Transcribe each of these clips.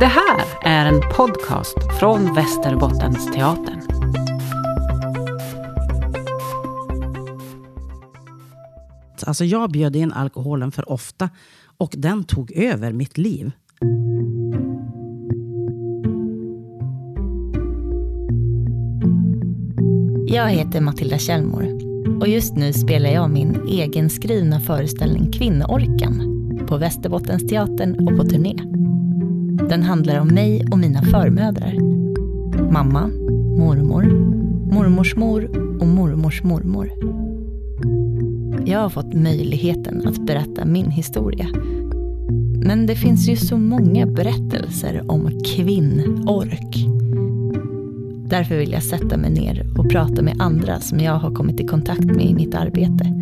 Det här är en podcast från Västerbottens teatern. Alltså jag bjöd in alkoholen för ofta och den tog över mitt liv. Jag heter Matilda Kjellmor och just nu spelar jag min egenskrivna föreställning Kvinnoorkan på Västerbottensteatern och på turné. Den handlar om mig och mina förmödrar. Mamma, mormor, mormors mor och mormors mormor. Jag har fått möjligheten att berätta min historia. Men det finns ju så många berättelser om kvinnork. Därför vill jag sätta mig ner och prata med andra som jag har kommit i kontakt med i mitt arbete.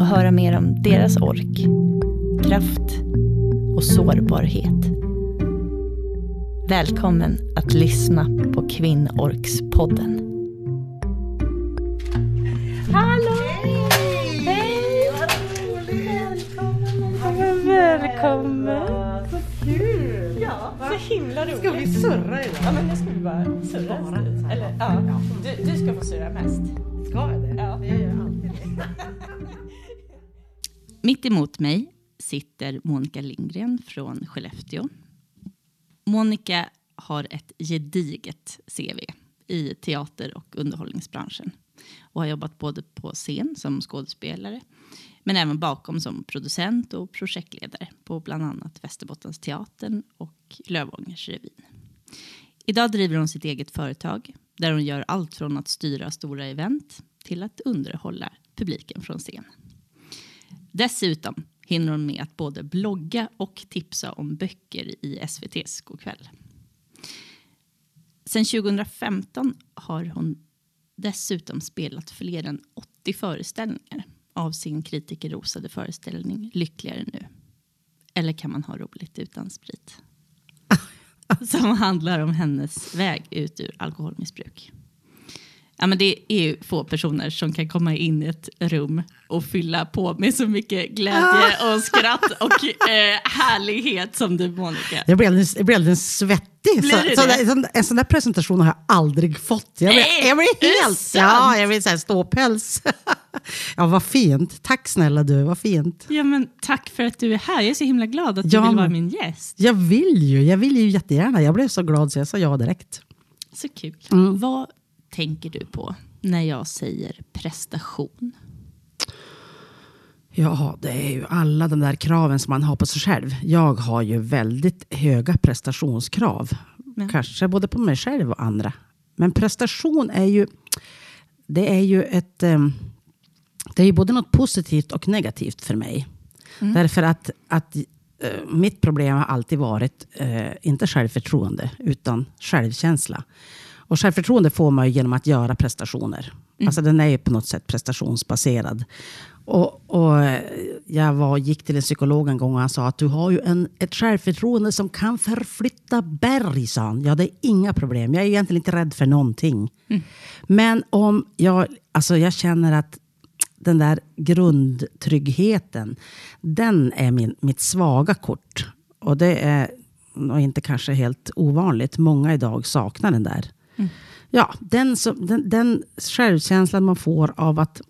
Och höra mer om deras ork, kraft och sårbarhet. Välkommen att lyssna på Kvinnorkspodden. Hallå! Hej! Välkommen! Så kul! Ja, så himla roligt. Ska vi surra idag? Ja, men nu ska vi bara surra. Bara Eller, ja. Du, du ska få surra mest. Ska jag det? Ja. Jag gör alltid det. Mitt emot mig sitter Monica Lindgren från Skellefteå. Monica har ett gediget CV i teater och underhållningsbranschen och har jobbat både på scen som skådespelare men även bakom som producent och projektledare på bland annat Västerbottensteatern och Lövångersrevyn. Idag driver hon sitt eget företag där hon gör allt från att styra stora event till att underhålla publiken från scen. Dessutom hinner hon med att både blogga och tipsa om böcker i SVTs Go'kväll. Sen 2015 har hon dessutom spelat fler än 80 föreställningar av sin kritikerrosade föreställning Lyckligare nu. Eller kan man ha roligt utan sprit? Som handlar om hennes väg ut ur alkoholmissbruk. Ja, men det är ju få personer som kan komma in i ett rum och fylla på med så mycket glädje och skratt och eh, härlighet som du Monica. Jag blev alldeles, jag blev alldeles svettig. Blir Så, du så, det? en, sån, en sån där presentation har jag aldrig fått. Jag blev, Nej, jag det helt... Ja, jag vill säga ståpäls. ja, vad fint. Tack snälla du, vad fint. Ja, men tack för att du är här. Jag är så himla glad att du Ja, vill vara min gäst. Jag vill ju, jag vill ju jättegärna. Jag blev så glad så jag sa ja direkt. Så kul. Mm. Vad tänker du på när jag säger prestation? Ja, det är ju alla de där kraven som man har på sig själv. Jag har ju väldigt höga prestationskrav. Ja. Kanske både på mig själv och andra. Men prestation är ju, det är ju ett... em, Det är ju både något positivt och negativt för mig. Därför att, att eh, mitt problem har alltid varit, eh, inte självförtroende, utan självkänsla. Och självförtroende får man genom att göra prestationer. Alltså den är ju på något sätt prestationsbaserad. Och, och eh, jag var, gick till en psykolog en gång och han sa att du har ju en, ett självförtroende som kan förflytta berg, sa han. Ja, det är inga problem. Jag är egentligen inte rädd för någonting. Men om jag, alltså jag känner att den där grundtryggheten, den är min, mitt svaga kort. Och det är nog inte kanske helt ovanligt. Många idag saknar den där. Ja, den, som, den, den självkänslan man får av att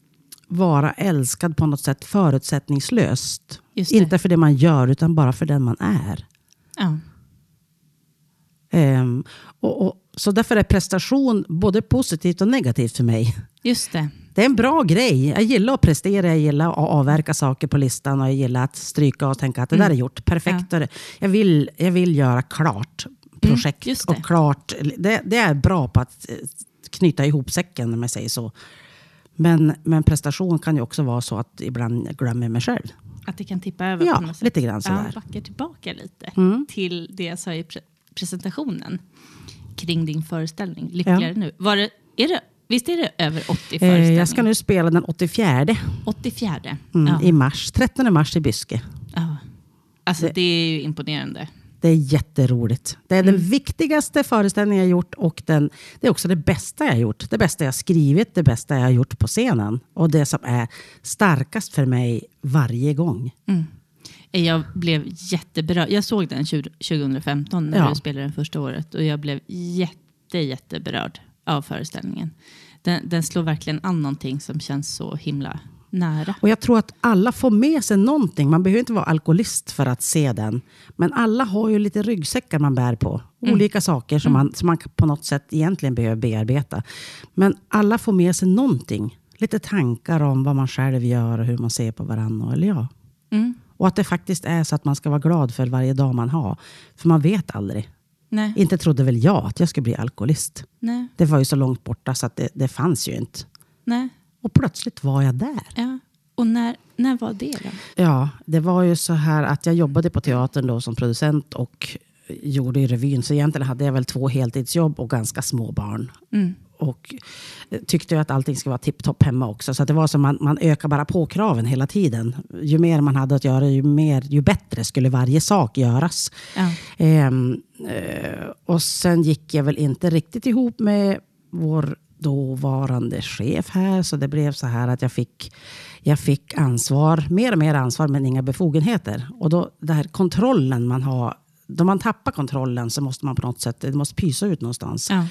vara älskad på något sätt förutsättningslöst. Inte för det man gör, utan bara för den man är. Ja. Ehm, och, och, så därför är prestation både positivt och negativt för mig. Just det. Det är en bra grej. Jag gillar att prestera, jag gillar att avverka saker på listan och jag gillar att stryka och tänka att det där är gjort. Perfekt. Jag, vill, jag vill göra klart projekt. det. och klart, det, det är bra på att eh, knyta ihop säcken om jag säger så. Men, men prestation kan ju också vara så att ibland jag glömmer mig själv. Att det kan tippa över Ja, på något sätt. lite grann sådär. Ja, backar tillbaka lite Mm. till det jag sa i pre- presentationen kring din föreställning Lyckligare nu. Var det, är det, visst är det över 80 Eh, föreställningar? jag ska nu spela den 84 84. mm, Ja. i mars. 13 mars i Byske. ja. Alltså det är ju imponerande. Det är jätteroligt. Det är den viktigaste föreställningen jag gjort och den, det är också det bästa jag gjort. Det bästa jag skrivit, det bästa jag har gjort på scenen. Och det som är starkast för mig varje gång. Jag blev jätteberörd. Jag såg den 20- 2015 när Ja. du spelade den första året och jag blev jätte, jätteberörd av föreställningen. Den, den slår verkligen an någonting som känns så himla nära. Och jag tror att alla får med sig någonting. Man behöver inte vara alkoholist för att se den. Men alla har ju lite ryggsäckar man bär på. Olika saker som man, som man på något sätt egentligen behöver bearbeta. Men alla får med sig någonting. Lite tankar om vad man själv gör och hur man ser på varandra. Eller ja. Mm. Och att det faktiskt är så att man ska vara glad för varje dag man har. För man vet aldrig. Nej, Inte trodde väl jag att jag skulle bli alkoholist. nej, Det var ju så långt borta så att det, det fanns ju inte. nej. Och plötsligt var jag där. Ja. Och när, när var det då? Ja, det var ju så här att jag jobbade på teatern då som producent och gjorde i revyn. Så egentligen hade jag väl två heltidsjobb och ganska små barn. Mm. Och tyckte ju att allting skulle vara tipptopp hemma också. Så det var som man, man ökar bara på kraven hela tiden. Ju mer man hade att göra, ju, mer, ju bättre skulle varje sak göras. Ja. Ehm, eh, och sen gick jag väl inte riktigt ihop med vår dåvarande chef här. Så det blev så här att jag fick, jag fick ansvar, mer och mer ansvar men inga befogenheter. Och då den här kontrollen man har, då man tappar kontrollen så måste man på något sätt, det måste pysa ut någonstans. Ja.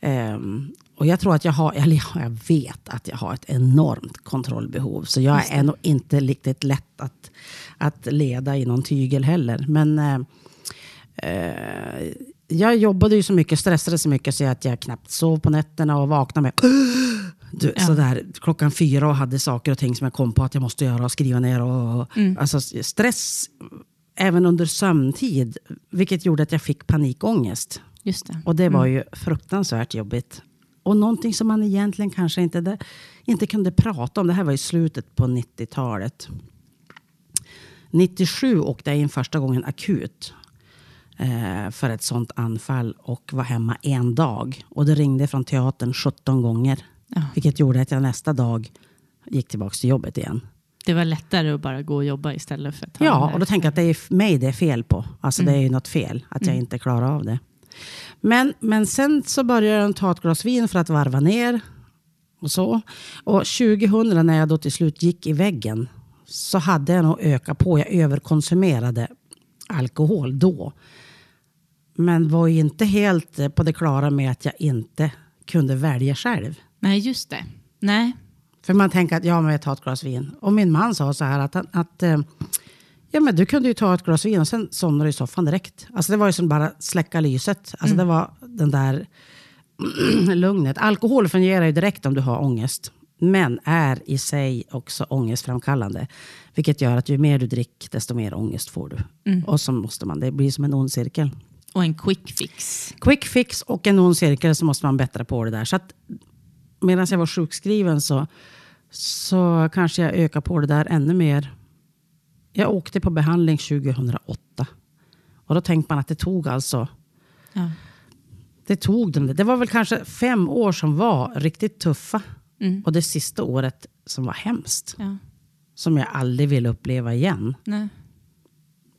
Ehm, och jag tror att jag har, eller jag vet att jag har ett enormt kontrollbehov. Så jag är nog inte riktigt lätt att, att leda i någon tygel heller. Men eh, eh, jag jobbade ju så mycket, stressade så mycket så att jag knappt sov på nätterna och vaknade med du, Ja. sådär, klockan fyra och hade saker och ting som jag kom på att jag måste göra och skriva ner. Och, alltså, stress även under sömntid, vilket gjorde att jag fick panikångest. Just det. Och det var ju fruktansvärt jobbigt. Och någonting som man egentligen kanske inte, det, inte kunde prata om. Det här var i slutet på 90-talet. 97 åkte jag in första gången akut eh, för ett sånt anfall och var hemma en dag. Och det ringde från teatern 17 gånger. Ja. Vilket gjorde att jag nästa dag gick tillbaka till jobbet igen. Det var lättare att bara gå och jobba istället för att den Ja, och då tänker jag att det är mig det är fel på. Alltså det är ju något fel, att jag inte klarar av det. Men, men sen så började jag ta ett glas vin för att varva ner. Och så. Och 2000 när jag då till slut gick i väggen så hade jag nog ökat på. Jag överkonsumerade alkohol då. Men var ju inte helt eh, på det klara med att jag inte kunde välja själv. Nej, just det. Nej. För man tänker att ja, men jag tar ett glas vin. Och min man sa så här att, han- att eh, ja, men du kunde ju ta ett glas vin och sen somnar du i soffan direkt. Alltså det var ju som bara släcka lyset. Alltså det var den där lugnet. Alkohol fungerar ju direkt om du har ångest. Men är i sig också ångestframkallande. Vilket gör att ju mer du dricker, desto mer ångest får du. Och så måste man, det blir som en ond cirkel. Och en quick fix. Quick fix och en ond cirkel så måste man bättra på det där. Så medan jag var sjukskriven så, så kanske jag ökade på det där ännu mer. Jag åkte på behandling 2008. Och då tänkte man att det tog alltså, Ja. det tog den. Det var väl kanske fem år som var riktigt tuffa. Mm. Och det sista året som var hemskt. Ja. Som jag aldrig vill uppleva igen. Nej.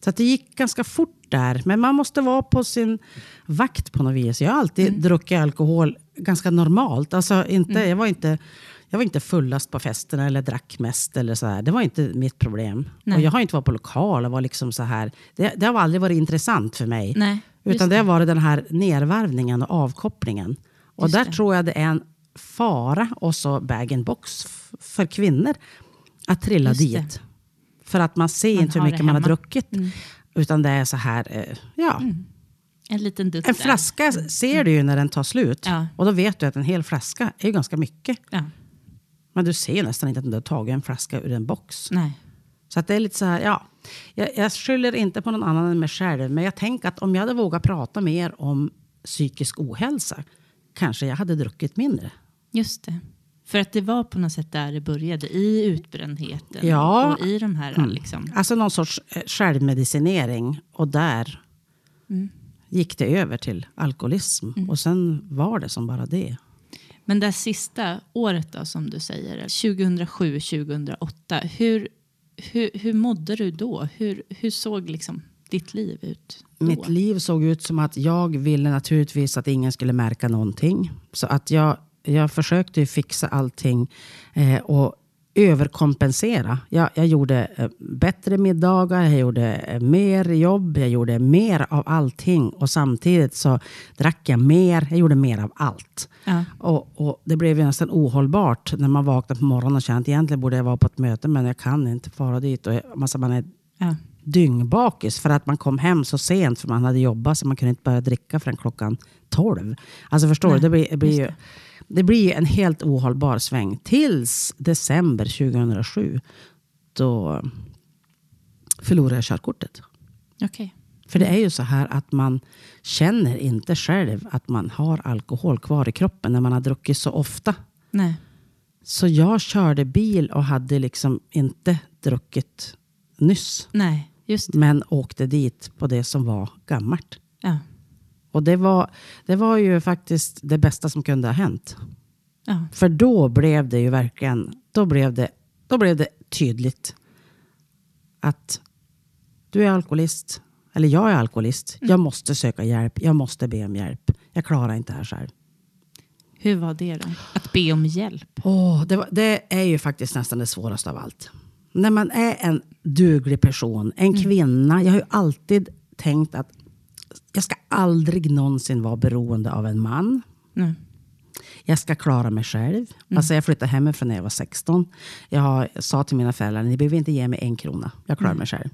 Så att det gick ganska fort där. Men man måste vara på sin vakt på något vis. Jag har alltid Mm. druckit alkohol ganska normalt. Alltså inte, jag, var inte, jag var inte fullast på festerna eller drack mest. Eller så här. Det var inte mitt problem. Nej. Och jag har inte varit på lokal var liksom så här. Det, det har aldrig varit intressant för mig. Nej, Utan det har varit den här nervarvningen och avkopplingen. Och Just där det. tror jag det är en fara och så bag-in-box för kvinnor att trilla Just det. dit. För att man ser Man inte hur det mycket man har hemma. Mm. Utan det är så här, eh, ja. En liten dutt En där. flaska ser du ju när den tar slut. Ja. Och då vet du att en hel flaska är ju ganska mycket. Ja. Men du ser nästan inte att du har tagit en flaska ur en box. Nej. Så att det är lite så här, ja. Jag, jag skyller inte på någon annan än mig själv. Men jag tänker att om jag hade vågat prata mer om psykisk ohälsa. Kanske jag hade druckit mindre. Just det. För att det var på något sätt där det började. I utbrändheten. Ja. Och i de här liksom. Alltså någon sorts eh, självmedicinering. Och där gick det över till alkoholism. Och sen var det som bara det. Men det sista året då som du säger. 2007, 2008. Hur, hur, hur mådde du då? Hur, hur såg liksom ditt liv ut då? Mitt liv såg ut som att jag ville naturligtvis att ingen skulle märka någonting. Så att jag, jag försökte fixa allting. Eh, och överkompensera. Jag, jag gjorde eh, bättre middagar, jag gjorde eh, mer jobb, jag gjorde mer av allting. Och samtidigt så drack jag mer, jag gjorde mer av allt. Ja. Och, och det blev ju nästan ohållbart när man vaknade på morgonen och kände att egentligen borde jag vara på ett möte men jag kan inte fara dit. Och massa, man är Ja. dyngbakis för att man kom hem så sent för man hade jobbat så man kunde inte börja dricka förrän klockan 12. Alltså förstår Nej, du, det blir, det, blir ju, det blir ju en helt ohållbar sväng. Tills december 2007 då förlorade jag körkortet. Okej. För det är ju så här att man känner inte själv att man har alkohol kvar i kroppen när man har druckit så ofta. Nej. Så jag körde bil och hade liksom inte druckit nyss. Nej, just det. Men åkte dit på det som var gammalt. Ja. Och det var, det var ju faktiskt det bästa som kunde ha hänt. Ja. För då blev det ju verkligen, då blev det, då blev det tydligt att du är alkoholist, eller jag är alkoholist. Jag måste söka hjälp, jag måste be om hjälp. Jag klarar inte det här själv. Hur var det då? Att be om hjälp? Åh, det, var, det är ju faktiskt nästan det svåraste av allt. När man är en duglig person, en kvinna. Jag har ju alltid tänkt att aldrig någonsin vara beroende av en man. Nej. Jag ska klara mig själv. Alltså jag flyttade hemifrån när jag var 16. Jag sa till mina föräldrar, ni behöver inte ge mig en krona. Jag klarar mig själv.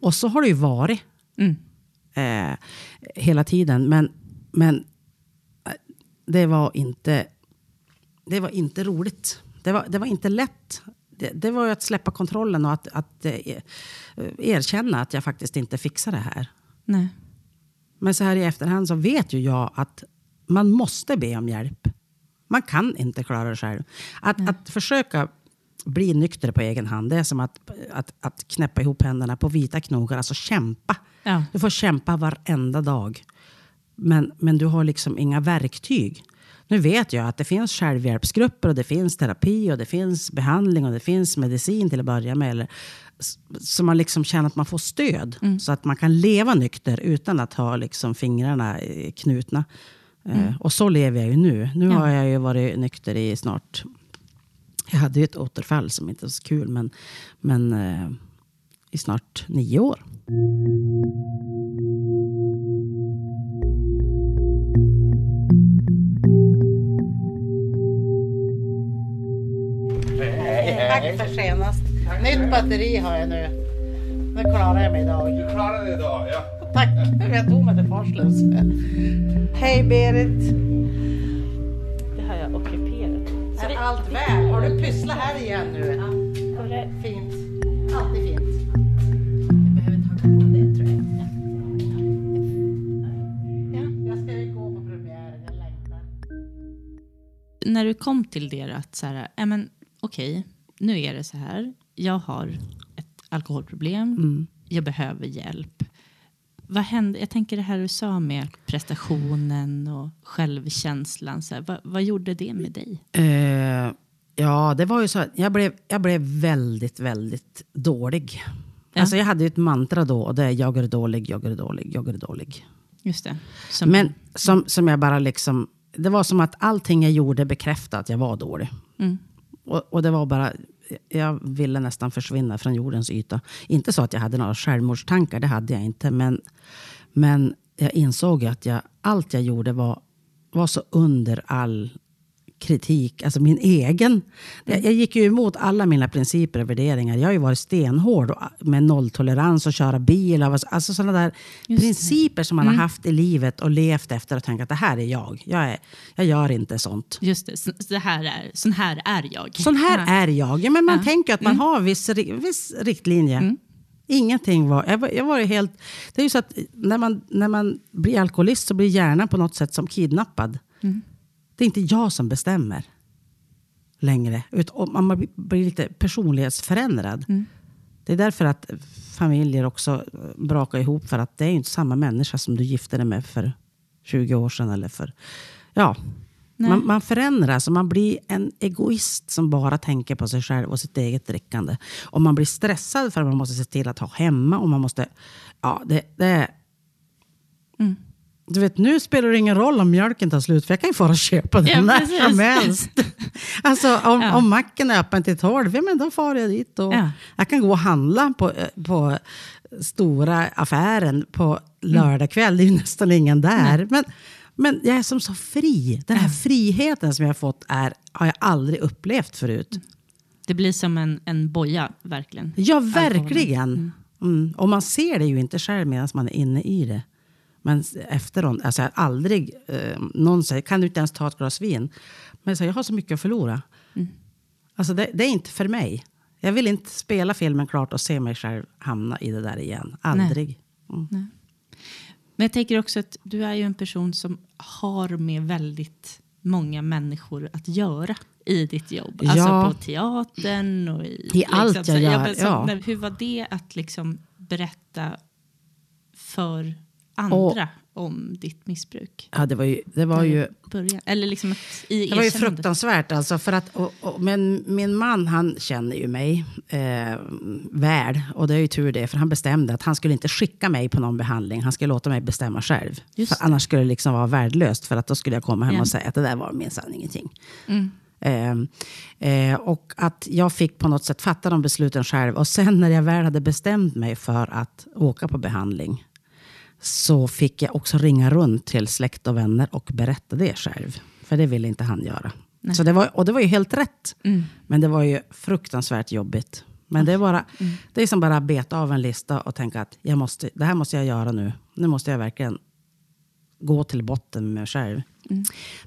Och så har det ju varit Mm. eh, hela tiden. Men, men eh, det var inte, det var inte roligt. Det var, det var inte lätt. Det, det var ju att släppa kontrollen och att, att eh, erkänna att jag faktiskt inte fixar det här. Nej. Men så här i efterhand så vet ju jag att man måste be om hjälp. Man kan inte klara det själv. Att, att försöka bli nykter på egen hand, det är som att, att, att knäppa ihop händerna på vita knogar. Alltså kämpa. Ja. Du får kämpa varenda dag. Men, men du har liksom inga verktyg. Nu vet jag att det finns självhjälpsgrupper och det finns terapi och det finns behandling och det finns medicin till att börja med. Eller, så man liksom känner att man får stöd. Så att man kan leva nykter utan att ha liksom fingrarna knutna. Eh, och så lever jag ju nu. Nu Ja. har jag ju varit nykter i snart... Jag hade ju ett återfall som inte var så kul, men, men eh, i snart nio år. Tack för senast. Nytt batteri har jag nu. Nu klarar jag mig idag. Du klarade det idag, ja. Tack. Jag tog mig till Forslös. Hej Berit. Det har jag ockuperat. Så Är vi, allt väl? Har du pysslat här igen nu? hörru, Fint. Alltid fint. När du kom till det att så här, ja, men okej, nu är det så här. Jag har ett alkoholproblem. Jag behöver hjälp. Vad hände? Jag tänker det här du sa med prestationen och självkänslan. Så här, vad, vad gjorde det med dig? Eh, ja, det var ju så att jag blev, jag blev väldigt, väldigt dålig. Ja. Alltså jag hade ju ett mantra då och det är jag är dålig, jag är dålig, jag är dålig. Just det. Som, Men som, som jag bara liksom, det var som att allting jag gjorde bekräftade att jag var dålig. Mm. Och, och det var bara, jag ville nästan försvinna från jordens yta. Inte så att jag hade några självmordstankar, det hade jag inte. Men, men jag insåg att jag, allt jag gjorde var, var så under all kritik, alltså min egen. Jag, jag gick ju emot alla mina principer och värderingar. Jag har ju varit stenhård och, med nolltolerans och köra bil. och Alltså sådana där principer som man har haft i livet och levt efter och tänkt att det här är jag. Jag, är, jag gör inte sånt. Just det, så, så här är, sån här är jag. Sån här Ja. är jag. Ja, men man Ja. tänker att man har viss, viss riktlinje. Ingenting var... Jag var, jag var helt... Det är ju så att när man, när man blir alkoholist så blir hjärnan på något sätt som kidnappad. Det är inte jag som bestämmer längre. Utan man blir- lite personlighetsförändrad. Det är därför att familjer också brakar ihop. För att det är ju inte samma människa som du gifte dig med för 20 år sedan. Eller för, ja. Man, man förändras och man blir en egoist som bara tänker på sig själv och sitt eget drickande. Och man blir stressad för att man måste se till att ha hemma. Och man måste, ja, det, det, är- du vet, nu spelar det ingen roll om mjölken tar slut, för jag kan ju fara och köpa den Ja, när precis. som helst. alltså, om, Ja. om macken är öppen till 12, ja, men då far jag dit. Och Ja. Jag kan gå och handla på, eh, på stora affären på lördag kväll. Det är ju nästan ingen där. Men, men jag är som så fri. Den här friheten som jag har fått är, har jag aldrig upplevt förut. Det blir som en, en boja, verkligen. Ja, verkligen. Mm. Och man ser det ju inte själv medan man är inne i det. Men efteråt, alltså jag har aldrig, eh, någon säger, kan du inte ens ta ett glas vin? Men jag säger, jag har så mycket att förlora. Alltså det, det är inte för mig. Jag vill inte spela filmen klart och se mig själv hamna i det där igen. Aldrig. Mm. Men jag tänker också att du är ju en person som har med väldigt många människor att göra i ditt jobb. Ja. Alltså på teatern och i... I allt jag gör, men så, ja. Hur var det att liksom berätta för andra om ditt missbruk? Ja, det var ju... Det var ju Början. Eller liksom i Det var ju fruktansvärt. Alltså, för att, och, och, men min man han känner ju mig eh, väl. Och det är ju tur det. För han bestämde att han skulle inte skicka mig på någon behandling. Han skulle låta mig bestämma själv. Annars skulle det liksom vara värdelöst. För att då skulle jag komma hem Ja. och säga att det där var minsann ingenting. Mm. Eh, eh, och att jag fick på något sätt fatta de besluten själv. Och sen när jag väl hade bestämt mig för att åka på behandling. Så fick jag också ringa runt till släkt och vänner och berätta det själv. För det ville inte han göra. Så det var, och det var ju helt rätt. Mm. Men det var ju fruktansvärt jobbigt. Men det är, bara, det är som bara att beta av en lista och tänka att jag måste, det här måste jag göra nu. Nu måste jag verkligen gå till botten med mig själv.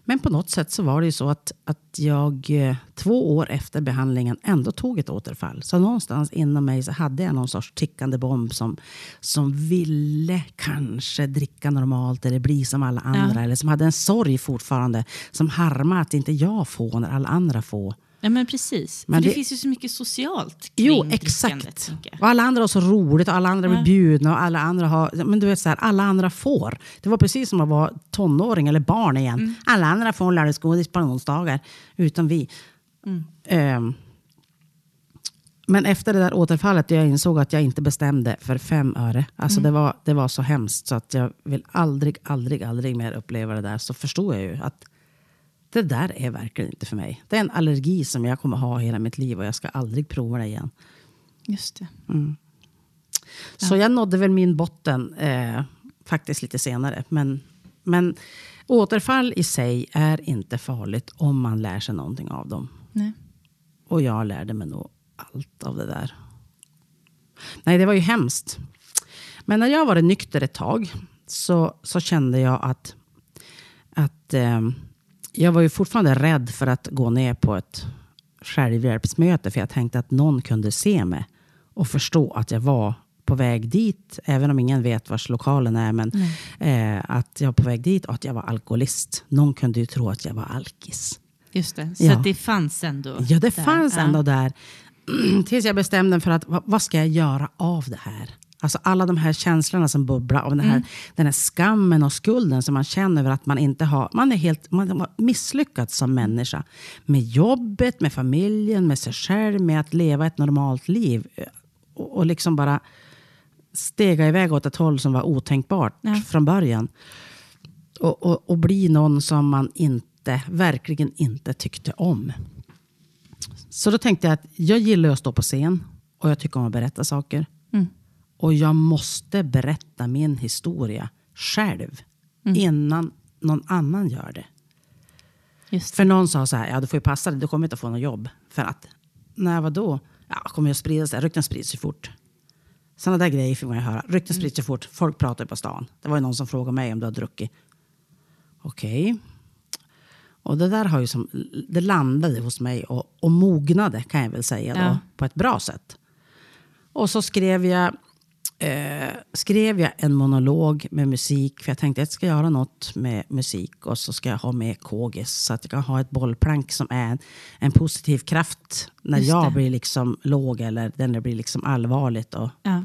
Men på något sätt så var det ju så att, att jag eh, två år efter behandlingen ändå tog ett återfall. Så någonstans inom mig så hade jag någon sorts tickande bomb som, som ville kanske dricka normalt eller bli som alla andra. Eller som hade en sorg fortfarande. Som harmade att inte jag får när alla andra får. Ja, men precis. Men det, det- finns ju så mycket socialt kring Jo, exakt. Och alla andra har så roligt och alla andra blir Ja. bjudna och alla andra har... Men du vet så här, alla andra får. Det var precis som att vara tonåring eller barn igen. Mm. Alla andra får lördagsgodis på onsdagar, utom vi. Mm. Ehm, men efter det där återfallet, jag insåg att jag inte bestämde för fem öre. Alltså Mm. det, var, det var så hemskt så att jag vill aldrig, aldrig, aldrig mer uppleva det där. Så förstod jag ju att det där är verkligen inte för mig. Det är en allergi som jag kommer ha hela mitt liv och jag ska aldrig prova det igen. Just det. Så jag nådde väl min botten eh, faktiskt lite senare. Men, men återfall i sig är inte farligt om man lär sig någonting av dem. Nej. Och jag lärde mig nog allt av det där. Nej, det var ju hemskt. Men när jag var nykter ett tag så, så kände jag att, att eh, jag var ju fortfarande rädd för att gå ner på ett självhjälpsmöte. För jag tänkte att någon kunde se mig och förstå att jag var på väg dit. Även om ingen vet vars lokalen är. Men eh, att jag var på väg dit och att jag var alkoholist. Någon kunde ju tro att jag var alkis. Just det. Så Ja. det fanns ändå Ja, det där. fanns Ja. ändå där. Tills jag bestämde mig för att vad ska jag göra av det här? Alltså alla de här känslorna som bubblar och den här, den här skammen och skulden som man känner över att man inte har... Man är helt man har misslyckats som människa. Med jobbet, med familjen, med sig själv, med att leva ett normalt liv. Och, och liksom bara stega iväg åt ett håll som var otänkbart Ja. från början. Och, och, och bli någon som man inte, verkligen inte tyckte om. Så då tänkte jag att jag gillar att stå på scen och jag tycker om att berätta saker. Mm. Och jag måste berätta min historia själv innan någon annan gör det. Just. För någon sa så här, ja du får ju passa dig, du kommer inte att få något jobb. För att, när vadå? Ja, kommer jag sprida sig? Rykten sprids ju fort. Sådana där grejer fick man ju höra. Rykten sprids ju fort. Folk pratar ju på stan. Det var ju någon som frågade mig om du har druckit. Okej. Och det där har ju som, det landade hos mig och, och mognade kan jag väl säga då, Ja. på ett bra sätt. Och så skrev jag, eh, skrev jag en monolog med musik. För jag tänkte att jag ska göra något med musik. Och så ska jag ha med kågis. Så att jag kan ha ett bollplank som är en, en positiv kraft. När Just jag det. blir liksom låg eller när det blir liksom allvarligt. Och Ja.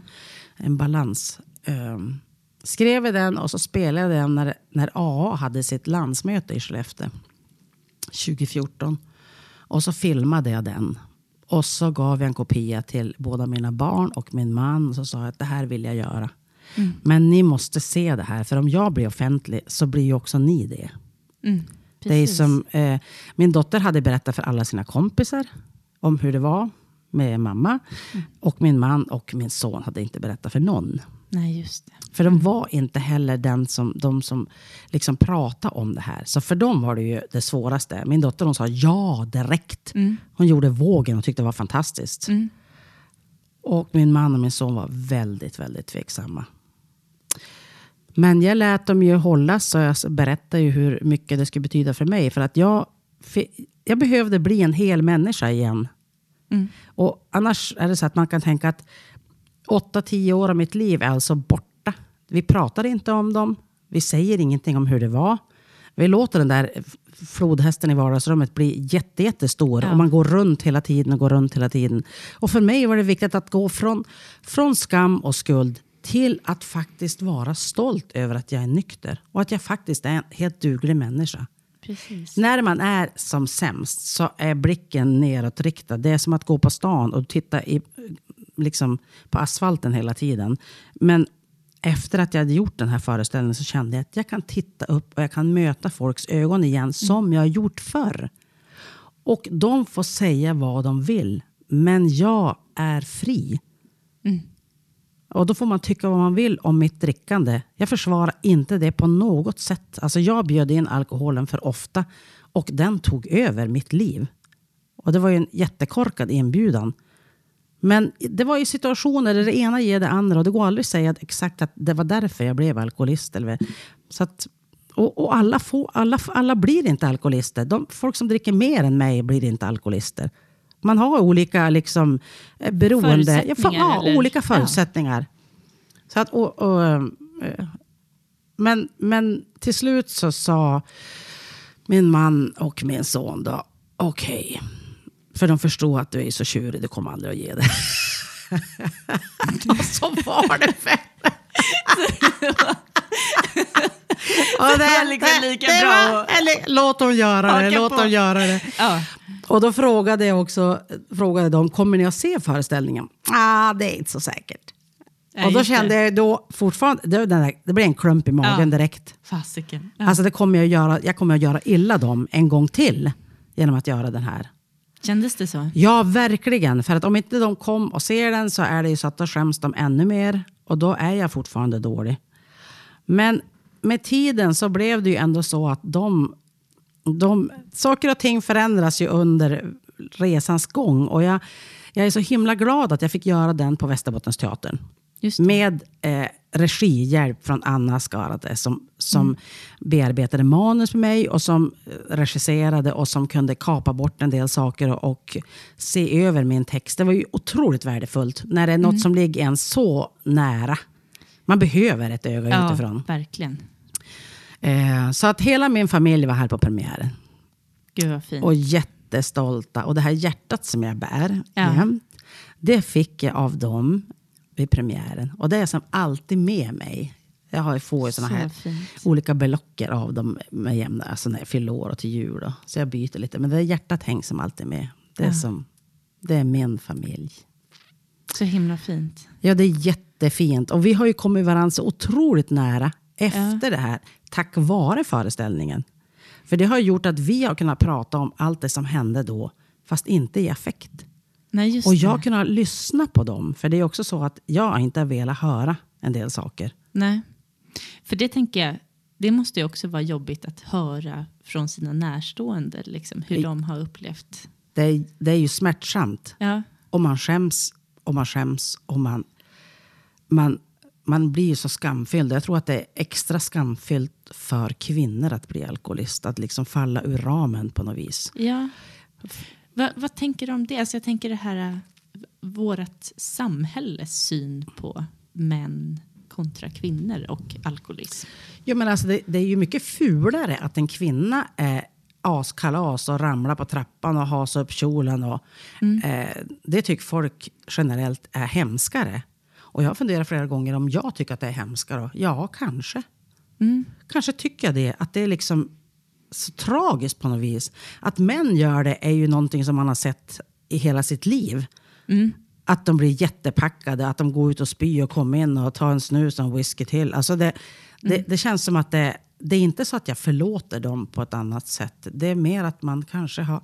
en balans. Um, skrev jag den och så spelade jag den när, när AA hade sitt landsmöte i Skellefteå 2014. Och så filmade jag den. Och så gav jag en kopia till båda mina barn och min man. Och så sa jag att det här vill jag göra. Men ni måste se det här, för om jag blir offentlig så blir ju också ni det. Mm, Det är som, eh, min dotter hade berättat för alla sina kompisar om hur det var med mamma. Mm. Och min man och min son hade inte berättat för någon. Nej, just det. För de var inte heller den som, de som liksom pratade om det här. Så för dem var det ju det svåraste. Min dotter hon sa ja direkt. Hon gjorde vågen och tyckte det var fantastiskt. Och min man och min son var väldigt, väldigt tveksamma. Men jag lät dem ju hållas och jag berättade ju hur mycket det skulle betyda för mig. För att jag, jag behövde bli en hel människa igen. Och annars är det så att man kan tänka att 8-10 år av mitt liv är alltså borta. Vi pratar inte om dem. Vi säger ingenting om hur det var. Vi låter den där flodhästen i vardagsrummet bli jätte, jättestor. Och man går runt hela tiden och går runt hela tiden. Och för mig var det viktigt att gå från, från skam och skuld till att faktiskt vara stolt över att jag är nykter. Och att jag faktiskt är en helt duglig människa. Precis. När man är som sämst så är blicken neråtriktad. Det är som att gå på stan och titta i, liksom, på asfalten hela tiden. Men efter att jag hade gjort den här föreställningen så kände jag att jag kan titta upp och jag kan möta folks ögon igen som jag har gjort förr. Och de får säga vad de vill, men jag är fri. Och då får man tycka vad man vill om mitt drickande. Jag försvarar inte det på något sätt. Alltså jag bjöd in alkoholen för ofta och den tog över mitt liv. Och det var ju en jättekorkad inbjudan. Men det var ju situationer där det ena ger det andra och det går aldrig att säga exakt att det var därför jag blev alkoholist. Eller, så att, och och alla, får, alla, alla blir inte alkoholister. De, folk som dricker mer än mig blir inte alkoholister. Man har olika liksom, eh, beroende... Ja, Förutsättningar, ja, olika Ja. förutsättningar. Så att, och, och, eh, men, men till slut så sa min man och min son då, okej. För de förstod att du är så tjurig, du kommer aldrig att ge det. och så var det fett. Och Det var liksom lika det bra var- eller, låt dem göra det, låt på. dem göra det. Ja. Och då frågade jag också, frågade de, kommer ni att se föreställningen? Ah, det är inte så säkert. Ja, och då det. kände jag då fortfarande, det, där, det blev en klump i magen Ja. direkt. Fasiken. Ja. Alltså det kommer jag, göra, jag kommer att göra illa dem en gång till genom att göra den här. Kändes det så? Ja, verkligen. För att om inte de kom och ser den så är det ju så att då skäms de ännu mer. Och då är jag fortfarande dålig. Men med tiden så blev det ju ändå så att de, de saker och ting förändras ju under resans gång. Och jag, jag är så himla glad att jag fick göra den på Västerbottensteatern. Med eh, regihjälp från Anna Skarate som, som bearbetade manus med mig och som eh, regisserade och som kunde kapa bort en del saker och, och se över min text. Det var ju otroligt värdefullt när det är något som ligger en så nära. Man behöver ett öga Ja, utifrån. verkligen. Eh, så att hela min familj var här på premiären. Gud vad fint. Och jättestolta. Och det här hjärtat som jag bär Ja. jämt, det fick jag av dem vid premiären. Och det är som alltid med mig. Jag har får ju såna Så här fint. olika belocker av dem med jämna, alltså när jag fyller år och till jul. Då. Så jag byter lite. Men det där hjärtat hänger som alltid med. Det är, Ja. som, det är min familj. Så himla fint. Ja, det är jättefint. Och vi har ju kommit varandra så otroligt nära efter det här. Tack vare föreställningen. För det har gjort att vi har kunnat prata om allt det som hände då. Fast inte i affekt. Nej, Och jag det. kunnat lyssna på dem. För det är också så att jag inte har velat höra en del saker. Nej. För det tänker jag, det måste ju också vara jobbigt att höra från sina närstående, liksom, hur I- de har upplevt. Det är, det är ju smärtsamt. Ja, Och man skäms och man skäms och man, man, man blir ju så skamfylld. Jag tror att det är extra skamfyllt för kvinnor att bli alkoholist. Att liksom falla ur ramen på något vis. ja. Va, vad tänker du om det? Alltså jag tänker det här, äh, vårt samhälles syn på män kontra kvinnor och alkoholism. Jo, men alltså det, det är ju mycket fulare att en kvinna är askalas och ramlar på trappan och hasar upp kjolen. Och, eh, det tycker folk generellt är hemskare. Och jag har funderat flera gånger om jag tycker att det är hemskare. Ja, kanske. Kanske tycker jag det. Att det är liksom så tragiskt på något vis. Att män gör det är ju någonting som man har sett i hela sitt liv. att de blir jättepackade, att de går ut och spyr och kommer in och tar en snus och en whisky till. Alltså det, det, det känns som att det, det är inte så att jag förlåter dem på ett annat sätt. Det är mer att man kanske har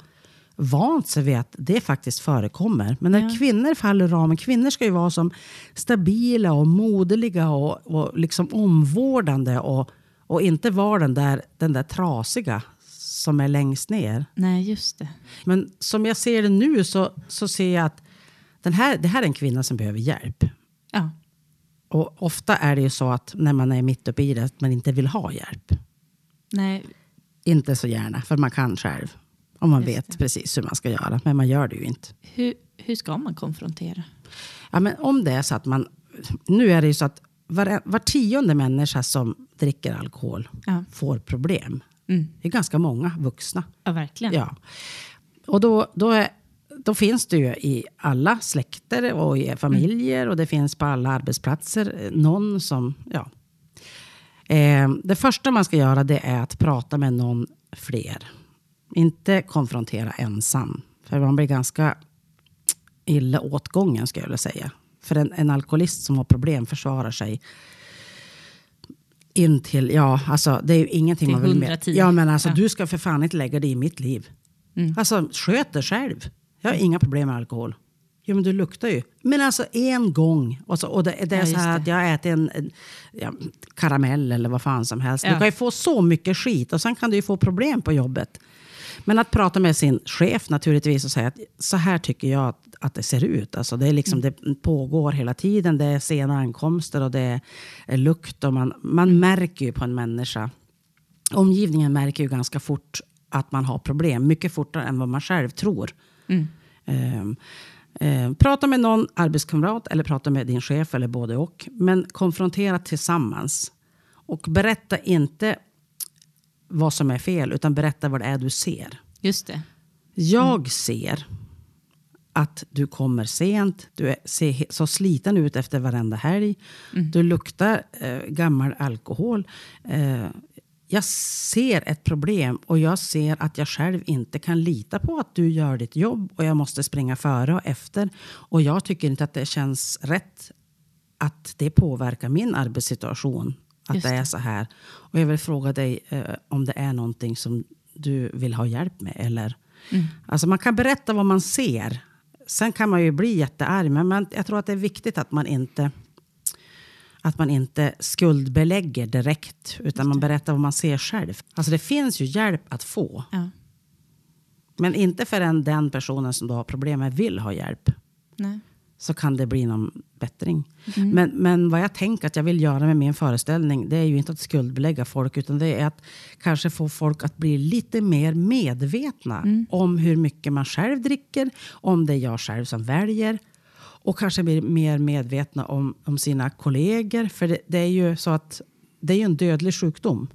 vant sig vid att det faktiskt förekommer. Men när kvinnor faller ur ramen, kvinnor ska ju vara som stabila och moderliga och, och liksom omvårdande och, och inte vara den där, den där trasiga som är längst ner. Nej, just det. Men som jag ser det nu så, så ser jag att den här, det här är en kvinna som behöver hjälp. Ja. Och ofta är det ju så att när man är mitt uppe i det, att man inte vill ha hjälp. Nej, Inte så gärna, för man kan själv. Om man Just vet det. precis hur man ska göra. Men man gör det ju inte. hur, hur ska man konfrontera? Ja, men om det är så att man... Nu är det ju så att var, var tionde människa som dricker alkohol Ja. får problem. Mm. Det är ganska många vuxna. Ja, verkligen. Ja. Och då, då, är, då finns det ju i alla släkter och i familjer och det finns på alla arbetsplatser eh, någon som... Ja. Eh, det första man ska göra det är att prata med någon fler. Inte konfrontera ensam. För man blir ganska illa åtgången skulle jag vilja säga. För en, en alkoholist som har problem försvarar sig in till, ja alltså det är ju ingenting Till man vill 110. med. Ja men alltså Ja. du ska för fan inte lägga dig i mitt liv. Mm. Alltså sköt dig själv. Jag har inga problem med alkohol. Jo men du luktar ju. Men alltså en gång. Och, så, och det, det är Ja, så här det. att jag äter en, en ja, karamell eller vad fan som helst. Ja. Du kan ju få så mycket skit och sen kan du ju få problem på jobbet. Men att prata med sin chef naturligtvis och säga att så här tycker jag att, att det ser ut. Alltså det, är liksom, det pågår hela tiden. Det är sena ankomster och det är, lukt. Och man, man märker ju på en människa. Omgivningen märker ju ganska fort att man har problem. Mycket fortare än vad man själv tror. Ehm, ehm, prata med någon arbetskamrat eller prata med din chef eller både och. Men konfrontera tillsammans. Och berätta inte vad som är fel, utan berätta vad det är du ser. Just det. Jag ser att du kommer sent, du är, ser så sliten ut efter varenda helg. Du luktar eh, gammal alkohol. Eh, jag ser ett problem och jag ser att jag själv inte kan lita på att du gör ditt jobb och jag måste springa före och efter. Och jag tycker inte att det känns rätt att det påverkar min arbetssituation. Att Just det är så här. Och jag vill fråga dig eh, om det är någonting som du vill ha hjälp med. Eller, alltså man kan berätta vad man ser. Sen kan man ju bli jättearg. Men man, jag tror att det är viktigt att man inte att man inte skuldbelägger direkt, utan man berättar vad man ser själv. Alltså det finns ju hjälp att få. Ja. Men inte förrän den personen som du har problem med vill ha hjälp Nej. Så kan det bli någon bättring. Men, men vad jag tänker att jag vill göra med min föreställning det är ju inte att skuldbelägga folk utan det är att kanske få folk att bli lite mer medvetna om hur mycket man själv dricker, om det är jag själv som väljer och kanske bli mer medvetna om, om sina kollegor. För det, det är ju så att det är ju en dödlig sjukdom.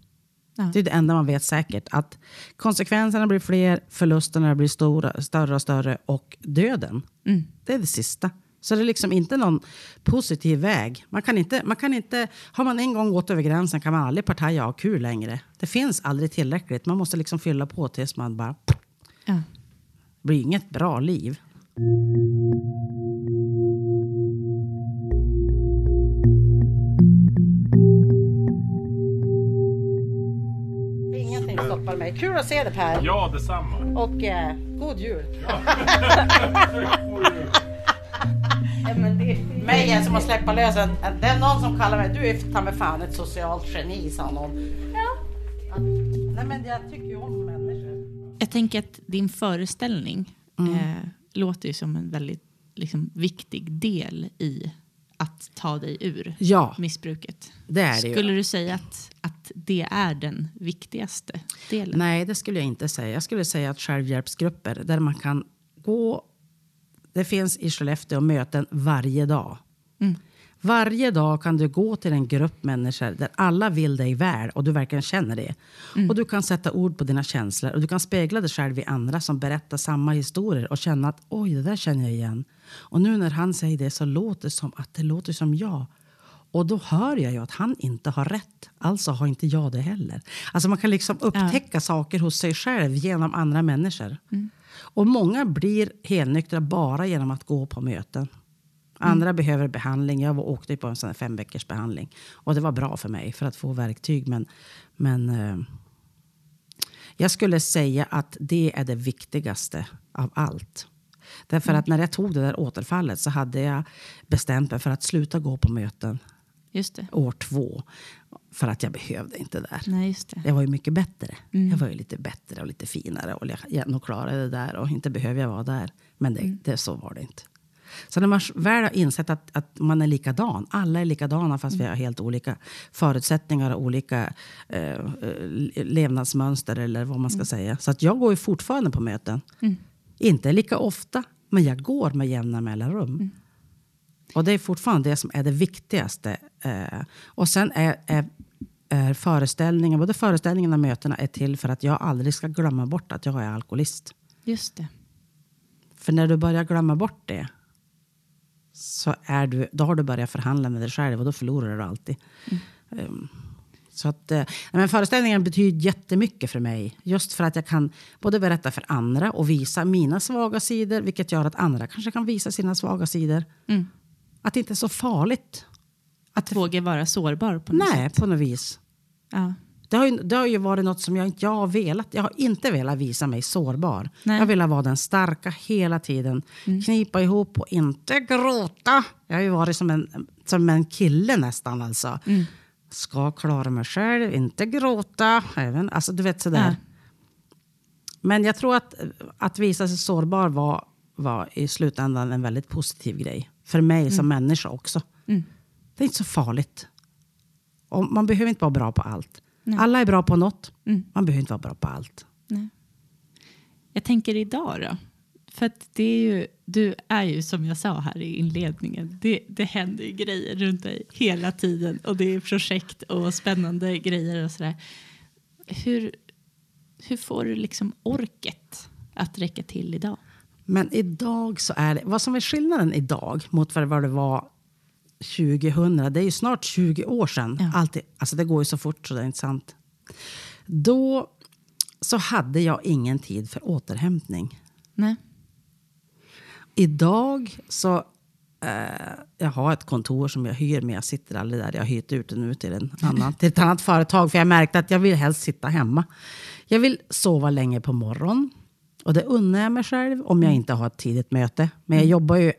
Ja. Det är det enda man vet säkert. Att konsekvenserna blir fler, förlusterna blir stora, större och större och döden. Mm. Det är det sista. Så det är liksom inte någon positiv väg. Man kan inte, man kan inte, har man en gång gått över gränsen kan man aldrig partaja och kul längre. Det finns aldrig tillräckligt. Man måste liksom fylla på tills man bara... Ja. Det blir inget bra liv. Ingenting stoppar mig. Kul att se dig Per. Ja, detsamma. Och eh, god jul. Mig är som att släppa lös en, en- Det är någon som kallar mig, du är ta mig fan ett socialt geni sa någon. Ja. Nej men jag tycker ju om människor. Jag tänker att din föreställning eh, låter ju som en väldigt liksom, viktig del i att ta dig ur Ja, missbruket. det är det ju. Skulle du säga att, att det är den viktigaste delen? Nej, det skulle jag inte säga. Jag skulle säga att självhjälpsgrupper där man kan gå... Det finns i Skellefteå möten varje dag. Varje dag kan du gå till en grupp människor där alla vill dig väl och du verkligen känner det. Och du kan sätta ord på dina känslor och du kan spegla dig själv i andra som berättar samma historier och känna att oj, det där känner jag igen. Och nu när han säger det så låter det som att det låter som jag. Och då hör jag ju att han inte har rätt. Alltså har inte jag det heller. Alltså man kan liksom upptäcka saker hos sig själv genom andra människor. Och många blir helnyktra bara genom att gå på möten. Andra behöver behandling. Jag var, åkte på en sån fem veckors behandling. Och det var bra för mig för att få verktyg. Men, men eh, jag skulle säga att det är det viktigaste av allt. Därför att när jag tog det där återfallet så hade jag bestämt mig för att sluta gå på möten Just det. år två. För att jag behövde inte där. Nej, just det. Jag var ju mycket bättre. Mm. Jag var ju lite bättre och lite finare. Och jag, klarade det där och inte behöver jag vara där. Men det, det, så var det inte. Så när man väl har insett att, att man är likadan, alla är likadana fast vi har helt olika förutsättningar och olika eh, eh, levnadsmönster eller vad man ska säga. Så att jag går ju fortfarande på möten. Inte lika ofta, men jag går med jämna mellanrum. Och det är fortfarande det som är det viktigaste. Eh, och sen är, är, är föreställningen, både föreställningen och mötena är till för att jag aldrig ska glömma bort att jag är alkoholist. Just det. För när du börjar glömma bort det så är du, då har du börjat förhandla med dig själv och då förlorar du alltid. Um, så att, eh, men föreställningen betyder jättemycket för mig. Just för att jag kan både berätta för andra och visa mina svaga sidor. Vilket gör att andra kanske kan visa sina svaga sidor. Mm. Att det inte är så farligt. Att våga vara sårbar på något Nej, sätt. på något vis. Ja. Det har, ju, det har ju varit något som jag inte jag har velat. Jag har inte velat visa mig sårbar. Nej. Jag vill vara den starka hela tiden. Knipa ihop och inte gråta. Jag har ju varit som en, som en kille nästan. Alltså. Ska klara mig själv, inte gråta. Även, alltså, du vet sådär. Ja. Men jag tror att, att visa sig sårbar var, var i slutändan en väldigt positiv grej. För mig som människa också. Det är inte så farligt. Och man behöver inte vara bra på allt. Alla är bra på något. Mm. Man behöver inte vara bra på allt. Nej. Jag tänker idag då. För att det är ju, du är ju som jag sa här i inledningen. Det, det händer ju grejer runt dig hela tiden. Och det är projekt och spännande grejer och sådär. Hur, hur får du liksom orket att räcka till idag? Men idag så är det, vad som är skillnaden idag mot vad det var 2000, det är ju snart 20 år sedan. Ja. Alltid, alltså det går ju så fort så det är inte sant. Då så hade jag ingen tid för återhämtning. Nej. Idag så eh, jag har ett kontor som jag hyr, men jag sitter aldrig där. Jag har hyrt ut det nu till, en annan, till ett annat företag, för jag märkte att jag vill helst sitta hemma. Jag vill sova länge på morgonen. Och det unnar jag mig själv om jag inte har ett tidigt möte. Men jag jobbar ju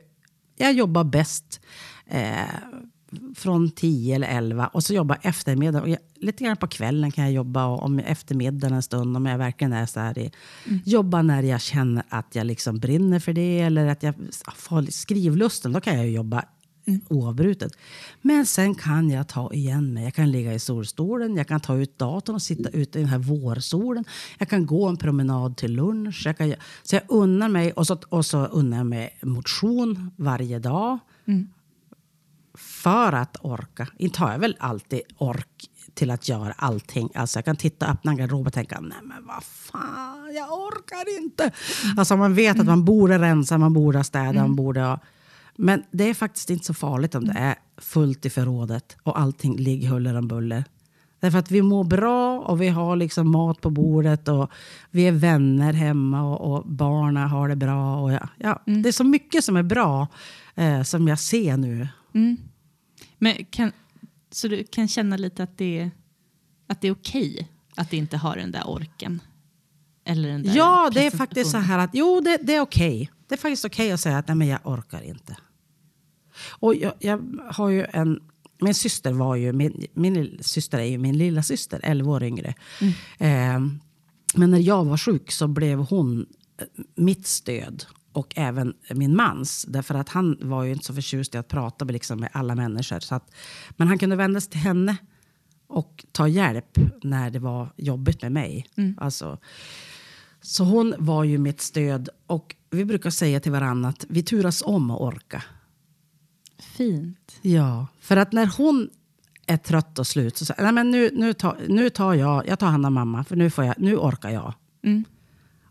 jag jobbar bäst eh, från 10 eller 11 och så jobbar jag eftermiddag. Och jag, lite grann på kvällen kan jag jobba och om eftermiddagen en stund om jag verkligen är så här i, Jobba när jag känner att jag liksom brinner för det eller att jag får skrivlusten. Då kan jag jobba oavbrutet. Men sen kan jag ta igen mig. Jag kan ligga i solstolen, jag kan ta ut datorn och sitta ute i den här vårsolen. Jag kan gå en promenad till lunch. Jag kan, så jag unnar mig och så, och så unnar jag mig motion varje dag. För att orka. Inte har jag väl alltid ork till att göra allting. Alltså jag kan titta, öppna en garderob och tänka, nej men vad fan, jag orkar inte. Alltså man vet att man borde rensa, man borde städa, man borde. Men det är faktiskt inte så farligt om det är fullt i förrådet och allting ligger huller om buller. Därför att vi mår bra och vi har liksom mat på bordet och vi är vänner hemma och, och barnen har det bra. Och ja, ja, Det är så mycket som är bra eh, som jag ser nu. Men kan, så du kan känna lite att det, att det är okej att inte ha den där orken? Eller den där Ja, det är faktiskt så här att jo, det, det är okej. Det är faktiskt okej att säga att nej, men jag orkar inte. Och jag, jag har ju en... Min syster var ju... Min, min syster är ju min lilla syster, 11 år yngre. Eh, men när jag var sjuk så blev hon eh, mitt stöd. Och även min mans. Därför att han var ju inte så förtjust i att prata med, liksom, med alla människor. Så att, men han kunde vända sig till henne och ta hjälp när det var jobbigt med mig. Alltså, så hon var ju mitt stöd. Och vi brukar säga till varandra att vi turas om att orka. Fint. Ja, för att när hon är trött och slut så säger nej men nu, nu, tar, nu tar jag, jag tar hand om mamma för nu, får jag, nu orkar jag. Mm.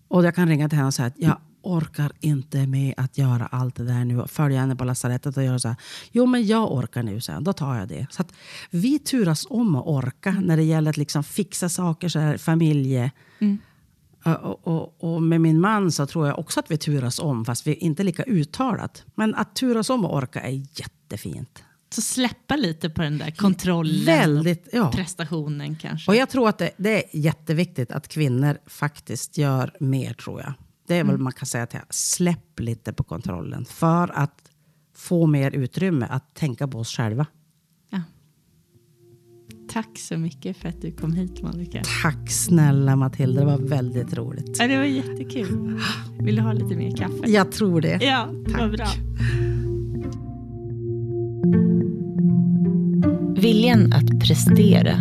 Och jag kan ringa till henne och säga att jag orkar inte med att göra allt det där nu. Följa henne på lasarettet och göra så här. Jo men jag orkar nu, sen. då tar jag det. Så vi turas om att orka när det gäller att liksom fixa saker, så här, familje. Eh, Och, och, och med min man så tror jag också att vi turas om, fast vi inte lika uttalat. Men att turas om och orka är jättefint. Så släppa lite på den där kontrollen Väldigt, ja. prestationen kanske. Och jag tror att det, det är jätteviktigt att kvinnor faktiskt gör mer, tror jag. Det är väl man kan säga till släpp lite på kontrollen. För att få mer utrymme att tänka på oss själva. Ja. Tack så mycket för att du kom hit Monica. Tack snälla Matilda, det var väldigt roligt. Ja, det var jättekul. Vill du ha lite mer kaffe? Jag tror det. Ja, vad bra. Viljan att prestera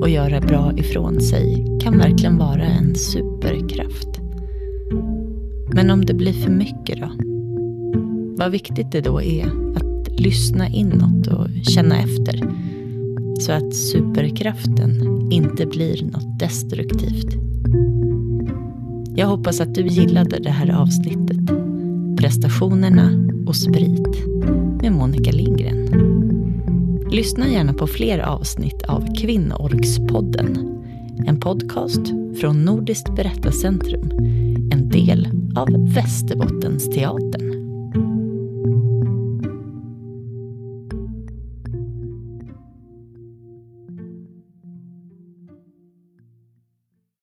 och göra bra ifrån sig kan verkligen vara en superkraft. Men om det blir för mycket då? Vad viktigt det då är att lyssna inåt och känna efter så att superkraften inte blir något destruktivt. Jag hoppas att du gillade det här avsnittet. Prestationerna och sprit med Monica Lindgren. Lyssna gärna på fler avsnitt av Kvinnoorgspodden. En podcast från Nordiskt berättarcentrum. En del av Västerbottensteatern.